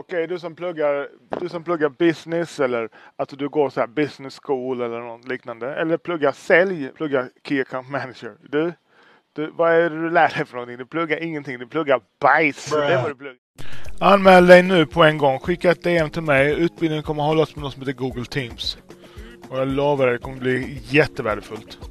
Okej, du som pluggar, du som pluggar business eller att du går så här business school eller något liknande. Eller pluggar sälj, pluggar key account manager. Du, du, vad är det du lär dig för någonting? Du pluggar ingenting, du pluggar bajs. Det är vad du pluggar. Anmäl dig nu på en gång. Skicka ett DM till mig. Utbildningen kommer att hållas med något som heter Google Teams. Och jag lovar dig, det kommer bli jättevärdefullt.